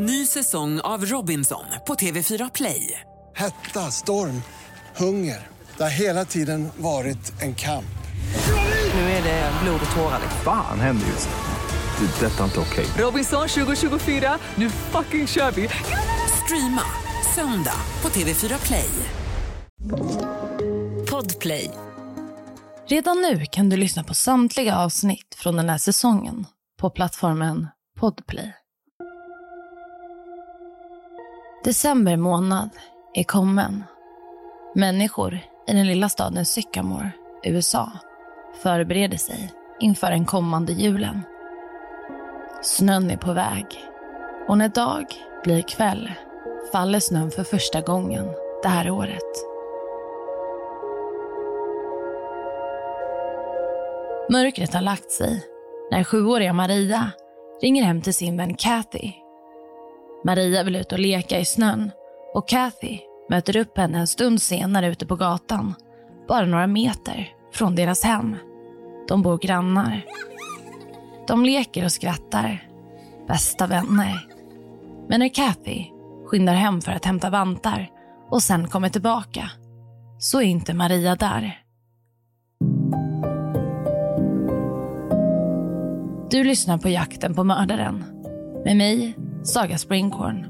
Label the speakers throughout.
Speaker 1: Ny säsong av Robinson på TV4 Play.
Speaker 2: Hetta, storm, hunger. Det har hela tiden varit en kamp.
Speaker 1: Nu är det blod och tårar.
Speaker 3: Fan händer just nu. Det. Detta är inte okej.
Speaker 1: Robinson 2024, nu fucking kör vi! Streama söndag på TV4 Play.
Speaker 4: Podplay.
Speaker 5: Redan nu kan du lyssna på samtliga avsnitt från den här säsongen på plattformen Podplay. December månad är kommen. Människor i den lilla staden Sycamore, USA, förbereder sig inför den kommande julen. Snön är på väg och när dag blir kväll faller snön för första gången det här året. Mörkret har lagt sig när sjuåriga Maria ringer hem till sin vän Kathy. Maria vill ut och leka i snön och Kathy möter upp henne en stund senare ute på gatan, bara några meter från deras hem. De bor grannar. De leker och skrattar. Bästa vänner. Men när Kathy skyndar hem för att hämta vantar och sen kommer tillbaka så är inte Maria där. Du lyssnar på Jakten på mördaren. Med mig, Saga Springhorn.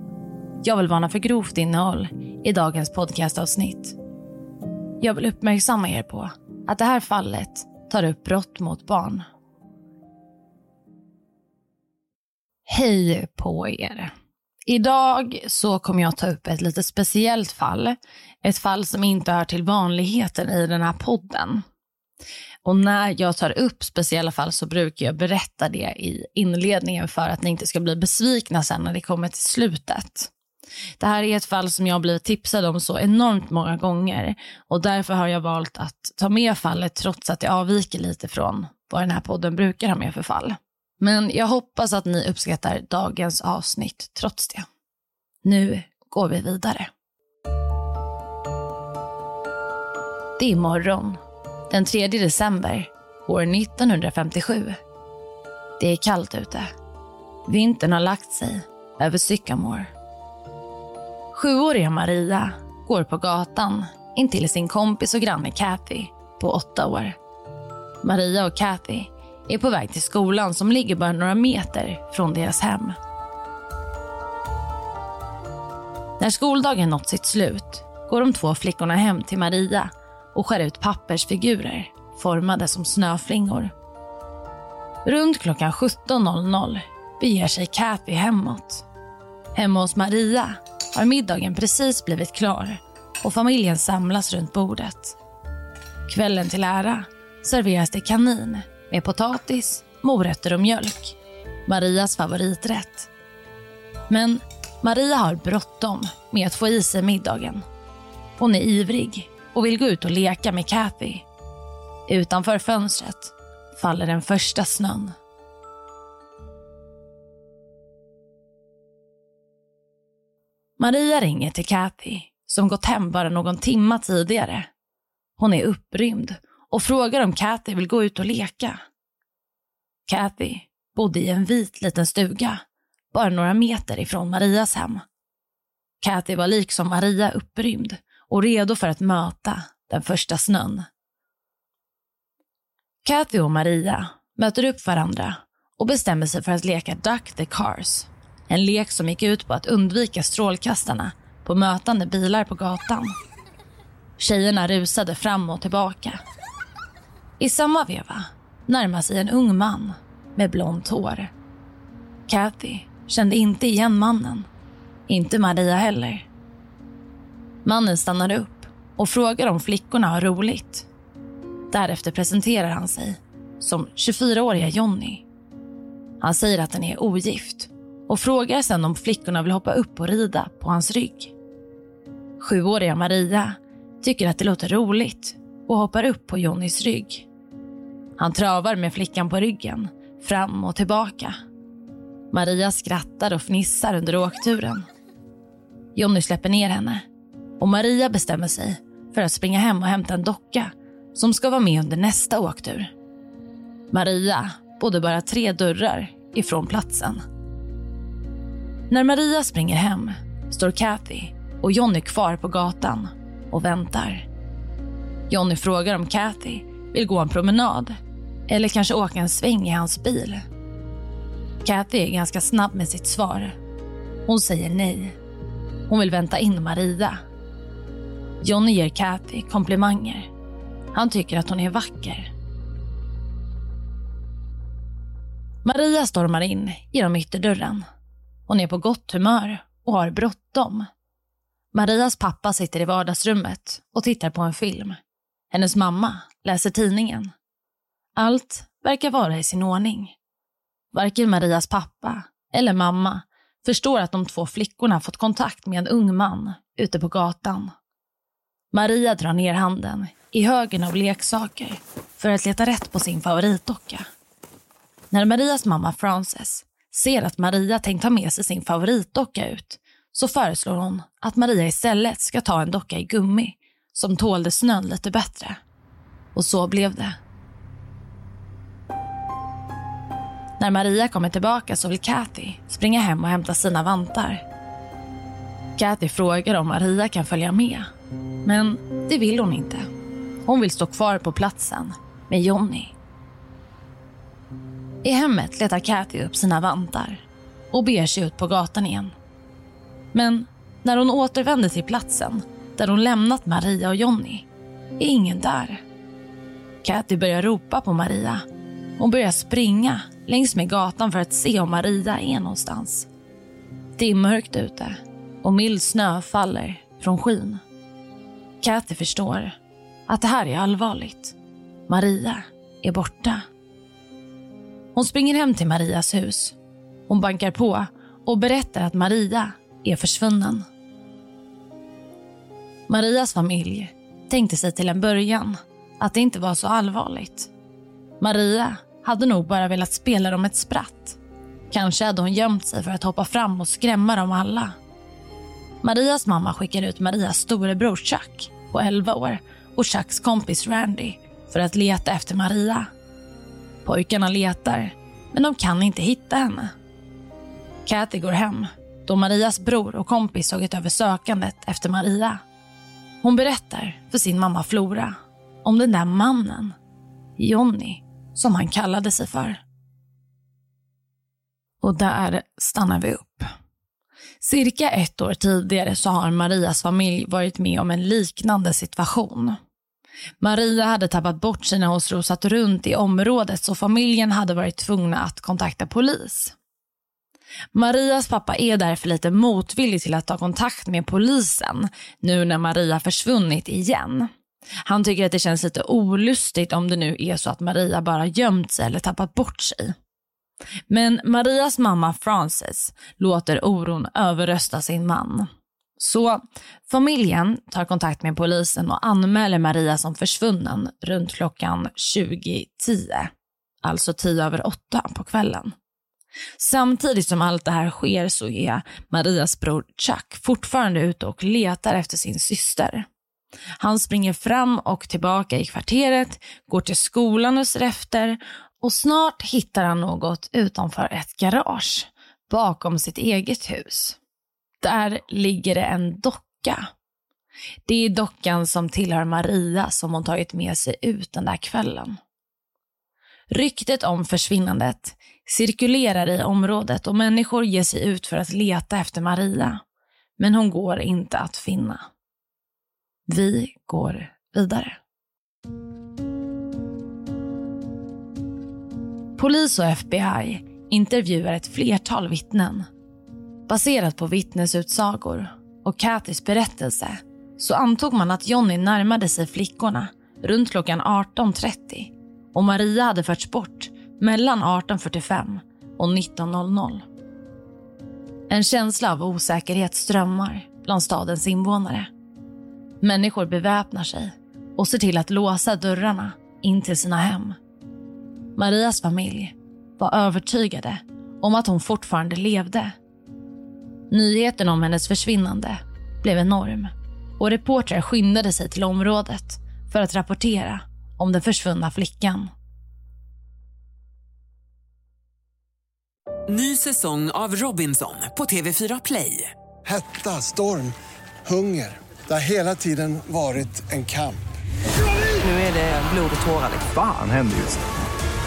Speaker 5: Jag vill varna för grovt innehåll i dagens podcastavsnitt. Jag vill uppmärksamma er på att det här fallet tar upp brott mot barn. Hej på er. Idag så kommer jag ta upp ett lite speciellt fall. Ett fall som inte hör till vanligheten i den här podden. Och när jag tar upp speciella fall så brukar jag berätta det i inledningen för att ni inte ska bli besvikna sen när det kommer till slutet. Det här är ett fall som jag blivit tipsad om så enormt många gånger och därför har jag valt att ta med fallet trots att det avviker lite från vad den här podden brukar ha med för fall. Men jag hoppas att ni uppskattar dagens avsnitt trots det. Nu går vi vidare. Det är morgon den 3 december år 1957. Det är kallt ute. Vintern har lagt sig över Sycamore. Sjuåriga Maria går på gatan intill sin kompis och granne Kathy på åtta år. Maria och Kathy är på väg till skolan som ligger bara några meter från deras hem. När skoldagen nått sitt slut går de två flickorna hem till Maria och skär ut pappersfigurer formade som snöflingor. Runt klockan 17.00 beger sig Kathy hemåt. Hemma hos Maria har middagen precis blivit klar och familjen samlas runt bordet. Kvällen till ära serveras det kanin med potatis, morötter och mjölk. Marias favoriträtt. Men Maria har bråttom med att få i sig middagen. Hon är ivrig och vill gå ut och leka med Kathy. Utanför fönstret faller den första snön. Maria ringer till Kathy som gått hem bara någon timma tidigare. Hon är upprymd och frågar om Kathy vill gå ut och leka. Kathy bodde i en vit liten stuga bara några meter ifrån Marias hem. Kathy var liksom Maria upprymd och redo för att möta den första snön. Kathy och Maria möter upp varandra och bestämmer sig för att leka Duck the Cars. En lek som gick ut på att undvika strålkastarna på mötande bilar på gatan. Tjejerna rusade fram och tillbaka. I samma veva närmar sig en ung man med blont hår. Kathy kände inte igen mannen. Inte Maria heller. Mannen stannar upp och frågar om flickorna har roligt. Därefter presenterar han sig som 24-åriga Jonny. Han säger att han är ogift och frågar sen om flickorna vill hoppa upp och rida på hans rygg. Sjuåriga Maria tycker att det låter roligt och hoppar upp på Jonnys rygg. Han travar med flickan på ryggen, fram och tillbaka. Maria skrattar och fnissar under åkturen. Jonny släpper ner henne och Maria bestämmer sig för att springa hem och hämta en docka som ska vara med under nästa åktur. Maria bodde bara tre dörrar ifrån platsen. När Maria springer hem står Kathy och Johnny kvar på gatan och väntar. Johnny frågar om Kathy vill gå en promenad eller kanske åka en sväng i hans bil. Kathy är ganska snabb med sitt svar. Hon säger nej. Hon vill vänta in Maria. Johnny ger Kathy komplimanger. Han tycker att hon är vacker. Maria stormar in genom ytterdörren. Hon är på gott humör och har bråttom. Marias pappa sitter i vardagsrummet och tittar på en film. Hennes mamma läser tidningen. Allt verkar vara i sin ordning. Varken Marias pappa eller mamma förstår att de två flickorna fått kontakt med en ung man ute på gatan. Maria drar ner handen i högen av leksaker för att leta rätt på sin favoritdocka. När Marias mamma Frances ser att Maria tänkt ta med sig sin favoritdocka ut så föreslår hon att Maria istället ska ta en docka i gummi som tålde snön lite bättre. Och så blev det. När Maria kommer tillbaka så vill Kathy springa hem och hämta sina vantar. Kathy frågar om Maria kan följa med, men det vill hon inte. Hon vill stå kvar på platsen med Johnny. I hemmet letar Kathy upp sina vantar och beger sig ut på gatan igen. Men när hon återvänder till platsen där hon lämnat Maria och Johnny är ingen där. Kathy börjar ropa på Maria. Hon börjar springa längs med gatan för att se om Maria är någonstans. Det är mörkt ute och mild snö faller från skyn. Kathy förstår att det här är allvarligt. Maria är borta. Hon springer hem till Marias hus. Hon bankar på och berättar att Maria är försvunnen. Marias familj tänkte sig till en början att det inte var så allvarligt. Maria hade nog bara velat spela dem ett spratt. Kanske hade hon gömt sig för att hoppa fram och skrämma dem alla. Marias mamma skickar ut Marias storebror Chuck på 11 år och Chucks kompis Randy för att leta efter Maria. Pojkarna letar, men de kan inte hitta henne. Kathy går hem då Marias bror och kompis tagit över sökandet efter Maria. Hon berättar för sin mamma Flora om den där mannen, Johnny, som han kallade sig för. Och där stannar vi upp. Cirka ett år tidigare så har Marias familj varit med om en liknande situation. Maria hade tappat bort sig när hon strosat runt i området så familjen hade varit tvungna att kontakta polis. Marias pappa är därför lite motvillig till att ta kontakt med polisen nu när Maria försvunnit igen. Han tycker att det känns lite olustigt om det nu är så att Maria bara gömt sig eller tappat bort sig. Men Marias mamma Frances låter oron överrösta sin man. Så familjen tar kontakt med polisen och anmäler Maria som försvunnen runt klockan 20.10. Alltså 10 över 8 på kvällen. Samtidigt som allt det här sker så är Marias bror Chuck fortfarande ute och letar efter sin syster. Han springer fram och tillbaka i kvarteret, går till skolan och ser efter och snart hittar han något utanför ett garage bakom sitt eget hus. Där ligger det en docka. Det är dockan som tillhör Maria som hon tagit med sig ut den där kvällen. Ryktet om försvinnandet cirkulerar i området och människor ger sig ut för att leta efter Maria. Men hon går inte att finna. Vi går vidare. Polis och FBI intervjuar ett flertal vittnen. Baserat på vittnesutsagor och Kathys berättelse så antog man att Johnny närmade sig flickorna runt klockan 18.30 och Maria hade förts bort mellan 18.45 och 19.00. En känsla av osäkerhet strömmar bland stadens invånare. Människor beväpnar sig och ser till att låsa dörrarna in till sina hem. Marias familj var övertygade om att hon fortfarande levde. Nyheten om hennes försvinnande blev enorm och reportrar skyndade sig till området för att rapportera om den försvunna flickan.
Speaker 1: Ny säsong av Robinson på TV4 Play.
Speaker 2: Hetta, storm, hunger. Det har hela tiden varit en kamp.
Speaker 1: Nu är det blod och tårar.
Speaker 3: Fan händer just nu.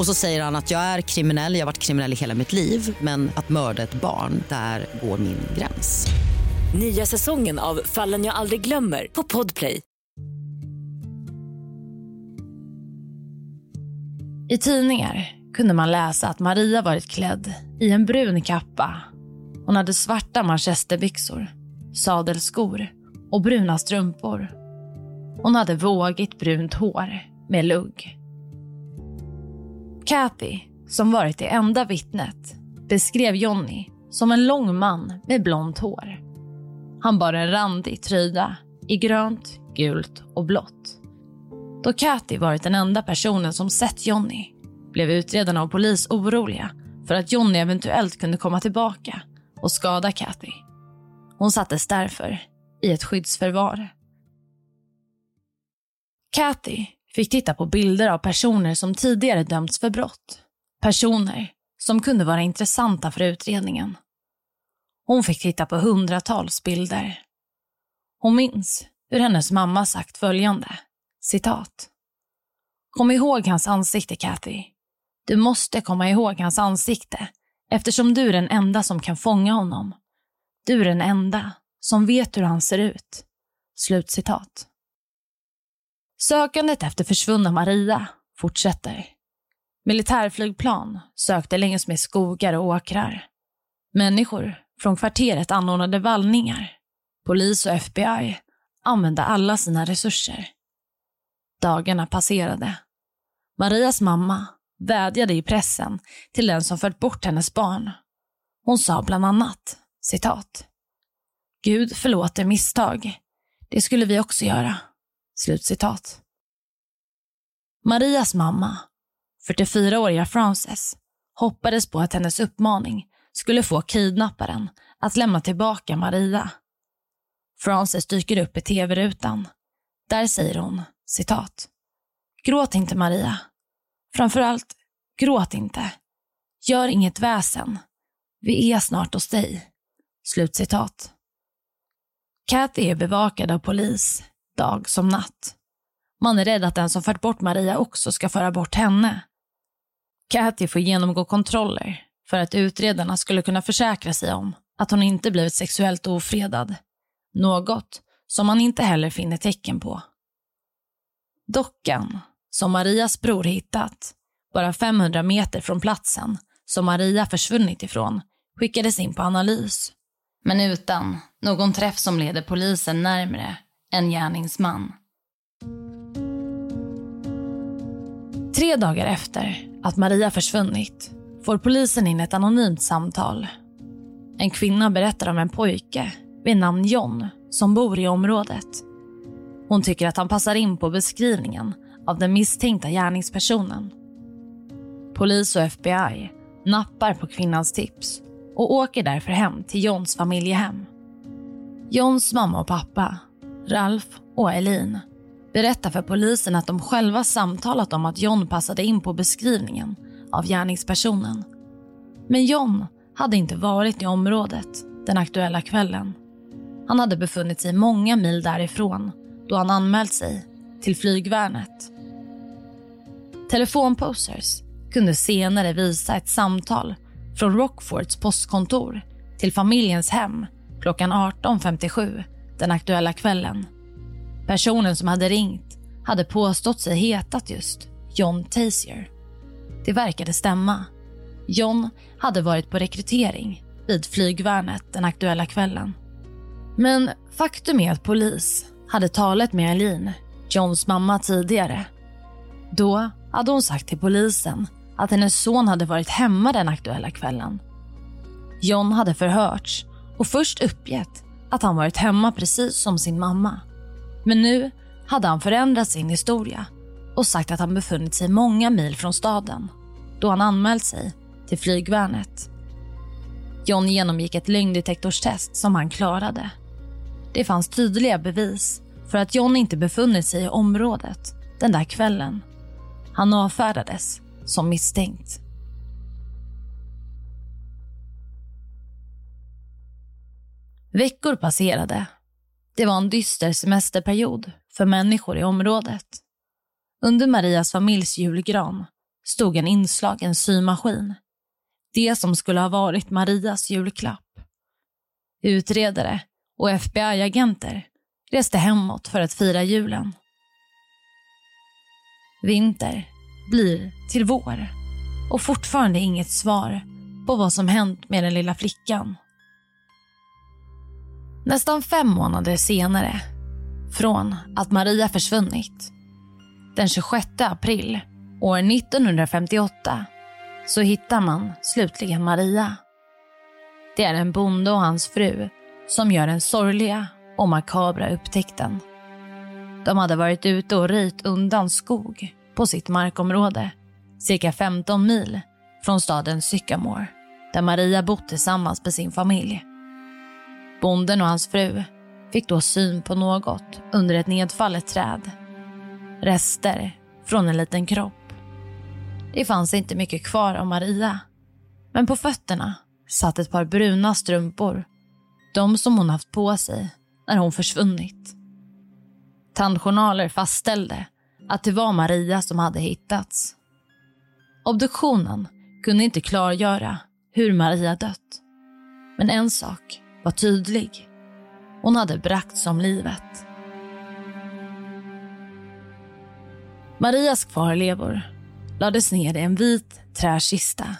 Speaker 6: Och så säger han att jag är kriminell, jag har varit kriminell i hela mitt liv men att mörda ett barn, där går min gräns.
Speaker 4: Nya säsongen av Fallen jag aldrig glömmer på Podplay.
Speaker 5: I tidningar kunde man läsa att Maria varit klädd i en brun kappa. Hon hade svarta manchesterbyxor, sadelskor och bruna strumpor. Hon hade vågigt brunt hår med lugg. Kathy, som varit det enda vittnet, beskrev Johnny som en lång man med blont hår. Han bar en randig tröja i grönt, gult och blått. Då Kathy varit den enda personen som sett Johnny blev utredarna och polis oroliga för att Johnny eventuellt kunde komma tillbaka och skada Kathy. Hon sattes därför i ett skyddsförvar. Kathy fick titta på bilder av personer som tidigare dömts för brott. Personer som kunde vara intressanta för utredningen. Hon fick titta på hundratals bilder. Hon minns hur hennes mamma sagt följande. Citat. Kom ihåg hans ansikte, Kathy. Du måste komma ihåg hans ansikte eftersom du är den enda som kan fånga honom. Du är den enda som vet hur han ser ut. Slutcitat. Sökandet efter försvunna Maria fortsätter. Militärflygplan sökte längs med skogar och åkrar. Människor från kvarteret anordnade vallningar. Polis och FBI använde alla sina resurser. Dagarna passerade. Marias mamma vädjade i pressen till den som fört bort hennes barn. Hon sa bland annat, citat. Gud förlåter misstag. Det skulle vi också göra. Slutcitat. Marias mamma, 44-åriga Frances, hoppades på att hennes uppmaning skulle få kidnapparen att lämna tillbaka Maria. Frances dyker upp i tv-rutan. Där säger hon, citat. Gråt inte Maria. Framförallt, gråt inte. Gör inget väsen. Vi är snart hos dig. Slutcitat. Kat är bevakad av polis, dag som natt. Man är rädd att den som fört bort Maria också ska föra bort henne. Kathy får genomgå kontroller för att utredarna skulle kunna försäkra sig om att hon inte blivit sexuellt ofredad. Något som man inte heller finner tecken på. Dockan, som Marias bror hittat, bara 500 meter från platsen som Maria försvunnit ifrån, skickades in på analys. Men utan någon träff som leder polisen närmre en gärningsman. Tre dagar efter att Maria försvunnit får polisen in ett anonymt samtal. En kvinna berättar om en pojke vid namn John som bor i området. Hon tycker att han passar in på beskrivningen av den misstänkta gärningspersonen. Polis och FBI nappar på kvinnans tips och åker därför hem till Johns familjehem. Johns mamma och pappa, Ralf och Elin berättar för polisen att de själva samtalat om att John passade in på beskrivningen av gärningspersonen. Men John hade inte varit i området den aktuella kvällen. Han hade befunnit sig många mil därifrån då han anmält sig till flygvärnet. Telefonposers kunde senare visa ett samtal från Rockfords postkontor till familjens hem klockan 18.57 den aktuella kvällen. Personen som hade ringt hade påstått sig hetat just John Tasier. Det verkade stämma. John hade varit på rekrytering vid flygvärnet den aktuella kvällen. Men faktum är att polis hade talat med Eileen, Johns mamma, tidigare. Då hade hon sagt till polisen att hennes son hade varit hemma den aktuella kvällen. John hade förhörts och först uppgett att han varit hemma precis som sin mamma. Men nu hade han förändrat sin historia och sagt att han befunnit sig många mil från staden då han anmält sig till flygvärnet. John genomgick ett lögndetektorstest som han klarade. Det fanns tydliga bevis för att John inte befunnit sig i området den där kvällen. Han avfärdades som misstänkt. Veckor passerade. Det var en dyster semesterperiod för människor i området. Under Marias familjs julgran stod en inslagen symaskin. Det som skulle ha varit Marias julklapp. Utredare och FBI-agenter reste hemåt för att fira julen. Vinter blir till vår och fortfarande inget svar på vad som hänt med den lilla flickan. Nästan fem månader senare från att Maria försvunnit, den 26 april år 1958, så hittar man slutligen Maria. Det är en bonde och hans fru som gör den sorgliga och makabra upptäckten. De hade varit ute och röjt undan skog på sitt markområde, cirka 15 mil från staden Sycamore, där Maria bott tillsammans med sin familj. Bonden och hans fru fick då syn på något under ett nedfallet träd. Rester från en liten kropp. Det fanns inte mycket kvar av Maria. Men på fötterna satt ett par bruna strumpor. De som hon haft på sig när hon försvunnit. Tandjournaler fastställde att det var Maria som hade hittats. Obduktionen kunde inte klargöra hur Maria dött. Men en sak var tydlig. Hon hade bragts om livet. Marias kvarlevor lades ner i en vit träkista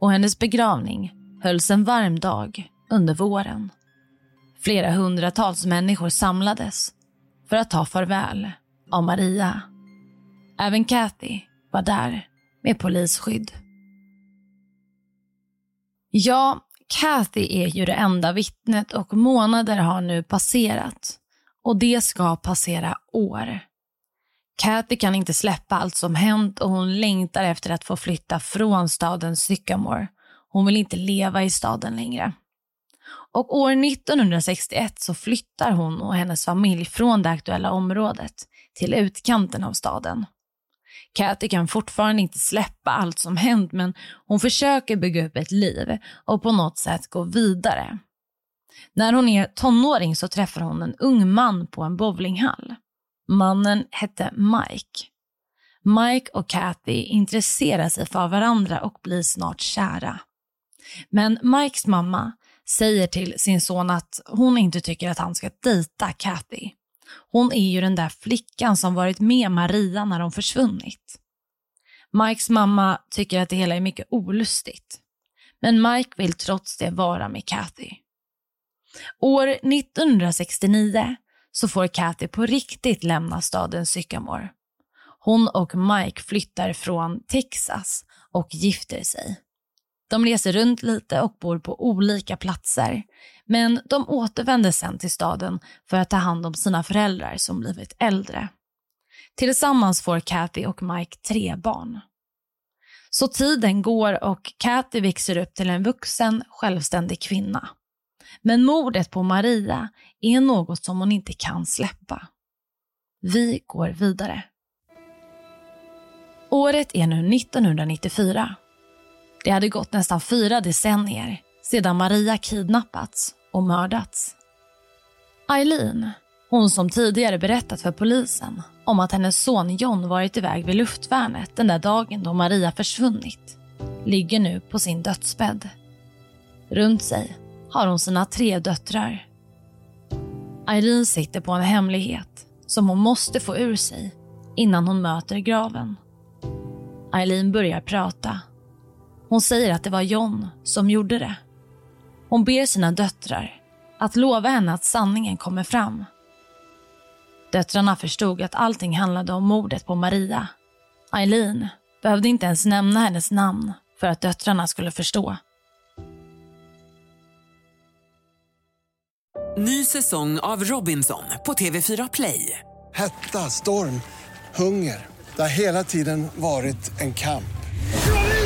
Speaker 5: och hennes begravning hölls en varm dag under våren. Flera hundratals människor samlades för att ta farväl av Maria. Även Kathy var där med polisskydd. Ja, Kathy är ju det enda vittnet och månader har nu passerat. Och det ska passera år. Kathy kan inte släppa allt som hänt och hon längtar efter att få flytta från staden Sycamore. Hon vill inte leva i staden längre. Och år 1961 så flyttar hon och hennes familj från det aktuella området till utkanten av staden. Kathy kan fortfarande inte släppa allt som hänt men hon försöker bygga upp ett liv och på något sätt gå vidare. När hon är tonåring så träffar hon en ung man på en bowlinghall. Mannen hette Mike. Mike och Kathy intresserar sig för varandra och blir snart kära. Men Mikes mamma säger till sin son att hon inte tycker att han ska dejta Kathy. Hon är ju den där flickan som varit med Maria när de försvunnit. Mikes mamma tycker att det hela är mycket olustigt. Men Mike vill trots det vara med Kathy. År 1969 så får Kathy på riktigt lämna staden Sycamore. Hon och Mike flyttar från Texas och gifter sig. De reser runt lite och bor på olika platser. Men de återvänder sen till staden för att ta hand om sina föräldrar som blivit äldre. Tillsammans får Kathy och Mike tre barn. Så tiden går och Kathy växer upp till en vuxen, självständig kvinna. Men mordet på Maria är något som hon inte kan släppa. Vi går vidare. Året är nu 1994. Det hade gått nästan fyra decennier sedan Maria kidnappats och mördats. Eileen, hon som tidigare berättat för polisen om att hennes son John varit iväg vid luftvärnet den där dagen då Maria försvunnit, ligger nu på sin dödsbädd. Runt sig har hon sina tre döttrar. Eileen sitter på en hemlighet som hon måste få ur sig innan hon möter graven. Eileen börjar prata hon säger att det var John som gjorde det. Hon ber sina döttrar att lova henne att sanningen kommer fram. Döttrarna förstod att allting handlade om mordet på Maria. Eileen behövde inte ens nämna hennes namn för att döttrarna skulle förstå.
Speaker 1: Ny säsong av Robinson på TV4 Play.
Speaker 2: Hetta, storm, hunger. Det har hela tiden varit en kamp.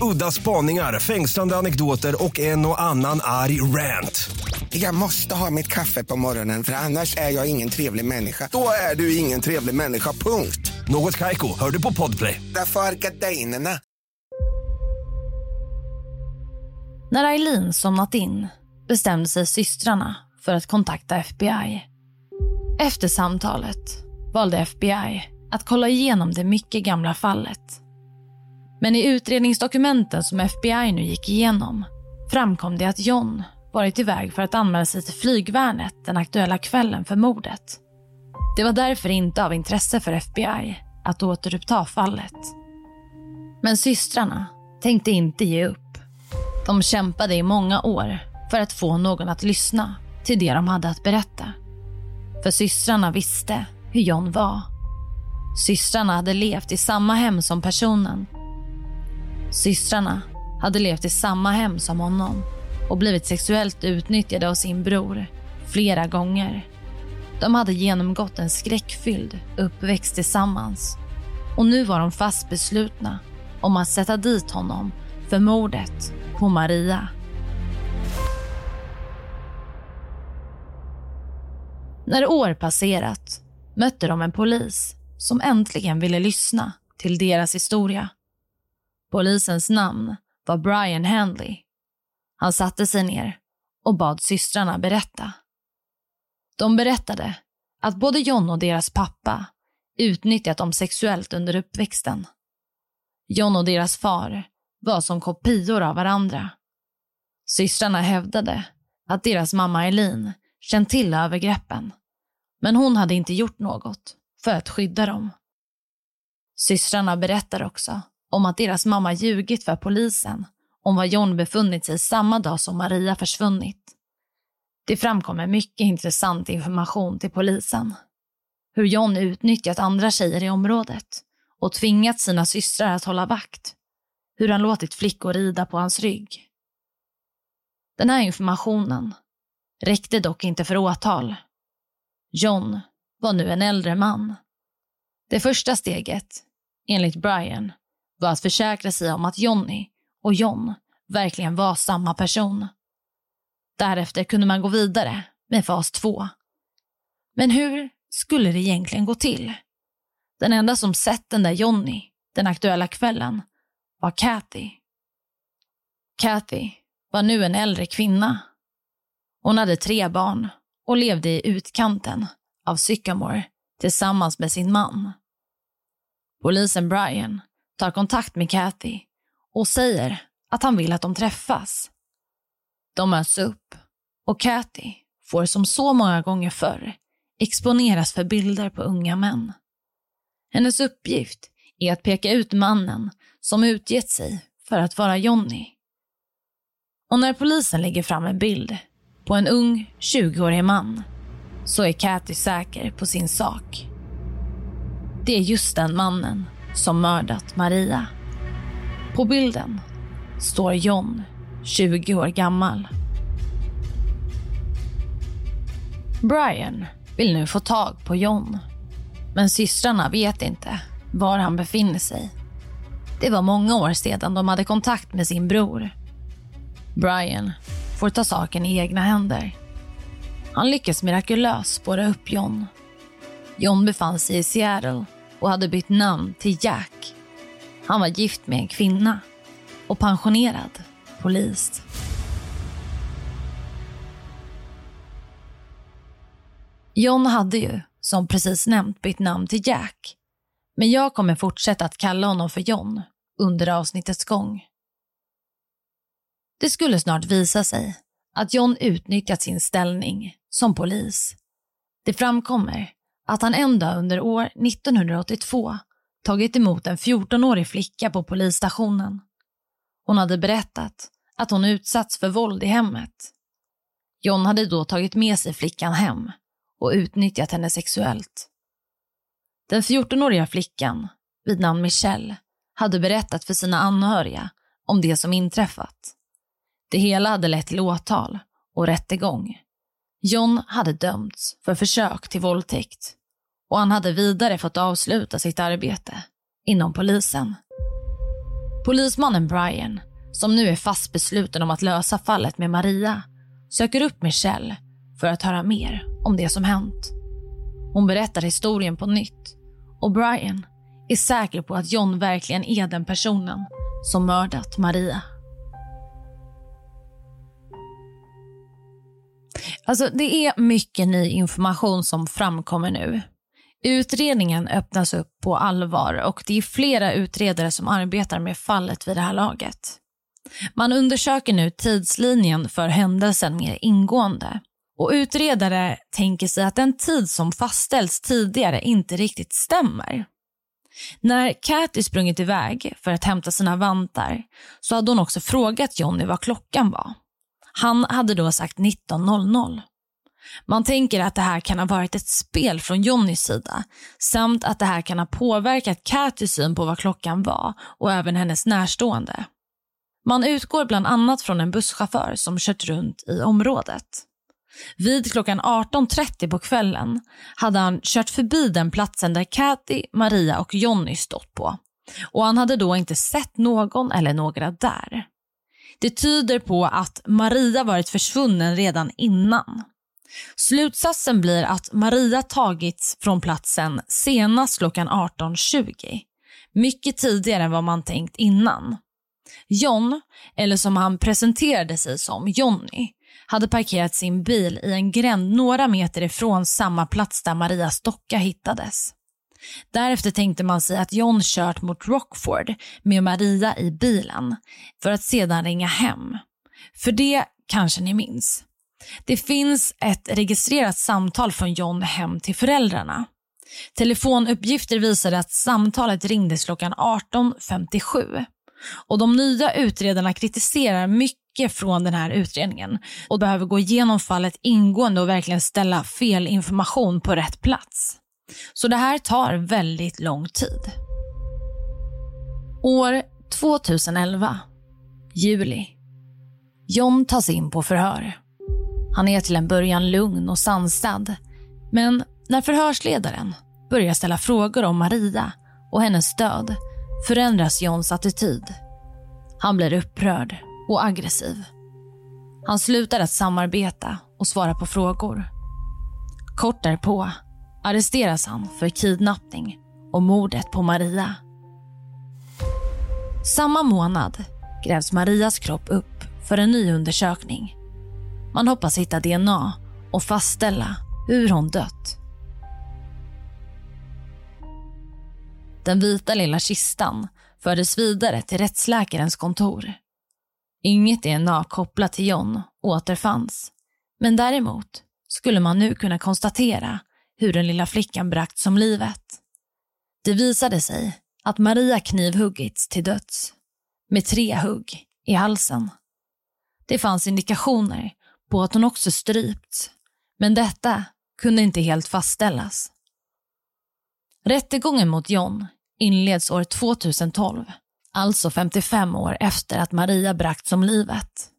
Speaker 7: Udda spaningar, fängslande anekdoter och en och annan arg rant.
Speaker 8: Jag måste ha mitt kaffe på morgonen för annars är jag ingen trevlig människa. Då är du ingen trevlig människa, punkt.
Speaker 7: Något Kaiko, hör du på Podplay.
Speaker 8: Därför är gardinerna.
Speaker 5: När Eileen somnat in bestämde sig systrarna för att kontakta FBI. Efter samtalet valde FBI att kolla igenom det mycket gamla fallet. Men i utredningsdokumenten som FBI nu gick igenom framkom det att John varit iväg för att anmäla sig till flygvärnet den aktuella kvällen för mordet. Det var därför inte av intresse för FBI att återuppta fallet. Men systrarna tänkte inte ge upp. De kämpade i många år för att få någon att lyssna till det de hade att berätta. För systrarna visste hur John var. Systrarna hade levt i samma hem som personen. Systrarna hade levt i samma hem som honom och blivit sexuellt utnyttjade av sin bror flera gånger. De hade genomgått en skräckfylld uppväxt tillsammans och nu var de fast beslutna om att sätta dit honom för mordet på Maria. När år passerat mötte de en polis som äntligen ville lyssna till deras historia. Polisens namn var Brian Handley. Han satte sig ner och bad systrarna berätta. De berättade att både John och deras pappa utnyttjat dem sexuellt under uppväxten. John och deras far var som kopior av varandra. Systrarna hävdade att deras mamma Eileen känt till övergreppen, men hon hade inte gjort något för att skydda dem. Systrarna berättar också om att deras mamma ljugit för polisen om var John befunnit sig samma dag som Maria försvunnit. Det framkommer mycket intressant information till polisen. Hur John utnyttjat andra tjejer i området och tvingat sina systrar att hålla vakt. Hur han låtit flickor rida på hans rygg. Den här informationen räckte dock inte för åtal. John var nu en äldre man. Det första steget, enligt Brian, var att försäkra sig om att Johnny och John verkligen var samma person. Därefter kunde man gå vidare med fas 2. Men hur skulle det egentligen gå till? Den enda som sett den där Johnny den aktuella kvällen var Kathy. Kathy var nu en äldre kvinna. Hon hade tre barn och levde i utkanten av Sycamore tillsammans med sin man. Polisen Brian tar kontakt med Kathy och säger att han vill att de träffas. De möts upp och Kathy får som så många gånger förr exponeras för bilder på unga män. Hennes uppgift är att peka ut mannen som utgett sig för att vara Johnny. Och när polisen lägger fram en bild på en ung 20-årig man så är Kathy säker på sin sak. Det är just den mannen som mördat Maria. På bilden står John, 20 år gammal. Brian vill nu få tag på John. Men systrarna vet inte var han befinner sig. Det var många år sedan de hade kontakt med sin bror. Brian får ta saken i egna händer. Han lyckas mirakulöst spåra upp John. John befann sig i Seattle och hade bytt namn till Jack. Han var gift med en kvinna och pensionerad polis. John hade ju, som precis nämnt, bytt namn till Jack. Men jag kommer fortsätta att kalla honom för John under avsnittets gång. Det skulle snart visa sig att John utnyttjat sin ställning som polis. Det framkommer att han en dag under år 1982 tagit emot en 14-årig flicka på polisstationen. Hon hade berättat att hon utsatts för våld i hemmet. John hade då tagit med sig flickan hem och utnyttjat henne sexuellt. Den 14-åriga flickan, vid namn Michelle, hade berättat för sina anhöriga om det som inträffat. Det hela hade lett till åtal och rättegång. John hade dömts för försök till våldtäkt och han hade vidare fått avsluta sitt arbete inom polisen. Polismannen Brian, som nu är fast besluten om att lösa fallet med Maria, söker upp Michelle för att höra mer om det som hänt. Hon berättar historien på nytt och Brian är säker på att John verkligen är den personen som mördat Maria. Alltså, det är mycket ny information som framkommer nu. Utredningen öppnas upp på allvar och det är flera utredare som arbetar med fallet vid det här laget. Man undersöker nu tidslinjen för händelsen mer ingående. Och Utredare tänker sig att den tid som fastställts tidigare inte riktigt stämmer. När Cathy sprungit iväg för att hämta sina vantar så hade hon också frågat Johnny vad klockan var. Han hade då sagt 19.00. Man tänker att det här kan ha varit ett spel från Johnnys sida samt att det här kan ha påverkat Cathys syn på vad klockan var och även hennes närstående. Man utgår bland annat från en busschaufför som kört runt i området. Vid klockan 18.30 på kvällen hade han kört förbi den platsen där Kathy, Maria och Jonny stått på. Och han hade då inte sett någon eller några där. Det tyder på att Maria varit försvunnen redan innan. Slutsatsen blir att Maria tagits från platsen senast klockan 18.20. Mycket tidigare än vad man tänkt innan. John, eller som han presenterade sig som, Jonny, hade parkerat sin bil i en gränd några meter ifrån samma plats där Marias docka hittades. Därefter tänkte man sig att John kört mot Rockford med Maria i bilen för att sedan ringa hem. För det kanske ni minns. Det finns ett registrerat samtal från John hem till föräldrarna. Telefonuppgifter visade att samtalet ringdes klockan 18.57 och de nya utredarna kritiserar mycket från den här utredningen och behöver gå igenom fallet ingående och verkligen ställa fel information på rätt plats. Så det här tar väldigt lång tid. År 2011, juli. John tas in på förhör. Han är till en början lugn och sansad. Men när förhörsledaren börjar ställa frågor om Maria och hennes död förändras Johns attityd. Han blir upprörd och aggressiv. Han slutar att samarbeta och svara på frågor. Kort därpå arresteras han för kidnappning och mordet på Maria. Samma månad grävs Marias kropp upp för en ny undersökning. Man hoppas hitta DNA och fastställa hur hon dött. Den vita lilla kistan fördes vidare till rättsläkarens kontor. Inget DNA kopplat till John återfanns, men däremot skulle man nu kunna konstatera hur den lilla flickan bragts om livet. Det visade sig att Maria knivhuggits till döds, med tre hugg i halsen. Det fanns indikationer på att hon också strypts, men detta kunde inte helt fastställas. Rättegången mot John inleds år 2012, alltså 55 år efter att Maria bragts om livet.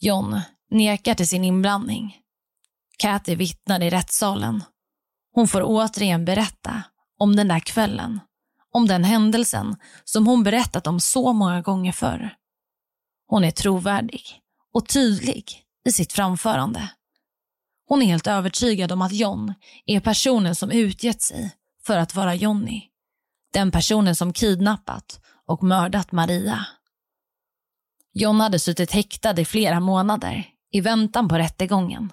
Speaker 5: John nekar till sin inblandning. Kathy vittnar i rättssalen. Hon får återigen berätta om den där kvällen, om den händelsen som hon berättat om så många gånger förr. Hon är trovärdig och tydlig i sitt framförande. Hon är helt övertygad om att John är personen som utgett sig för att vara Johnny. Den personen som kidnappat och mördat Maria. John hade suttit häktad i flera månader i väntan på rättegången.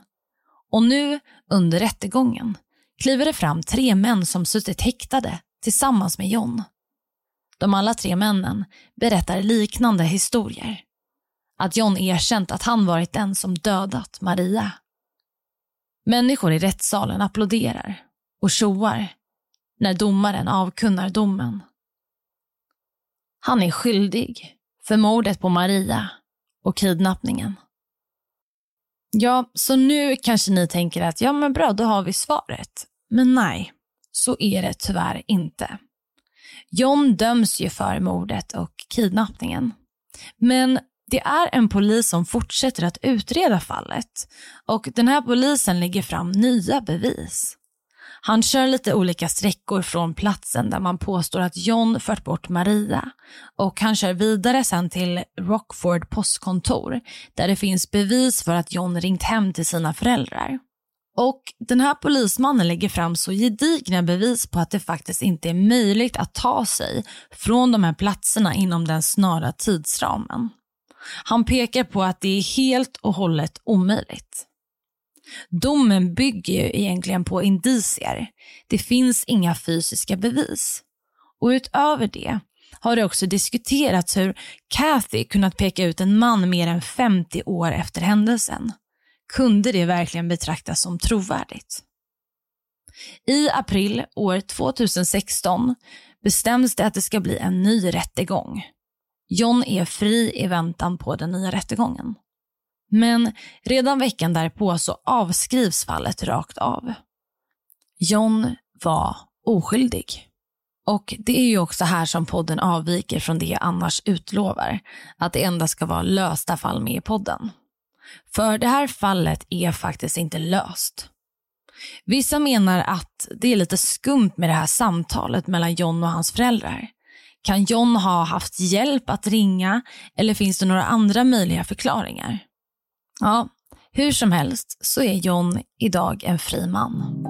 Speaker 5: Och nu, under rättegången, kliver det fram tre män som suttit häktade tillsammans med John. De alla tre männen berättar liknande historier. Att John erkänt att han varit den som dödat Maria. Människor i rättssalen applåderar och tjoar när domaren avkunnar domen. Han är skyldig för mordet på Maria och kidnappningen. Ja, så nu kanske ni tänker att ja men bra, då har vi svaret. Men nej, så är det tyvärr inte. John döms ju för mordet och kidnappningen. Men det är en polis som fortsätter att utreda fallet och den här polisen lägger fram nya bevis. Han kör lite olika sträckor från platsen där man påstår att John fört bort Maria och han kör vidare sen till Rockford postkontor där det finns bevis för att John ringt hem till sina föräldrar. Och den här polismannen lägger fram så gedigna bevis på att det faktiskt inte är möjligt att ta sig från de här platserna inom den snara tidsramen. Han pekar på att det är helt och hållet omöjligt. Domen bygger ju egentligen på indicier. Det finns inga fysiska bevis. Och utöver det har det också diskuterats hur Kathy kunnat peka ut en man mer än 50 år efter händelsen. Kunde det verkligen betraktas som trovärdigt? I april år 2016 bestäms det att det ska bli en ny rättegång. John är fri i väntan på den nya rättegången. Men redan veckan därpå så avskrivs fallet rakt av. John var oskyldig. Och det är ju också här som podden avviker från det jag annars utlovar, att det endast ska vara lösta fall med i podden. För det här fallet är faktiskt inte löst. Vissa menar att det är lite skumt med det här samtalet mellan John och hans föräldrar. Kan John ha haft hjälp att ringa eller finns det några andra möjliga förklaringar? Ja, hur som helst så är John idag en fri man.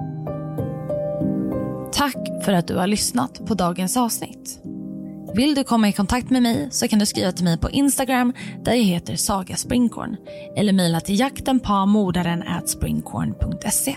Speaker 5: Tack för att du har lyssnat på dagens avsnitt. Vill du komma i kontakt med mig så kan du skriva till mig på Instagram där jag heter Saga Springkorn eller mejla till jaktenpamordaren springkorn.se.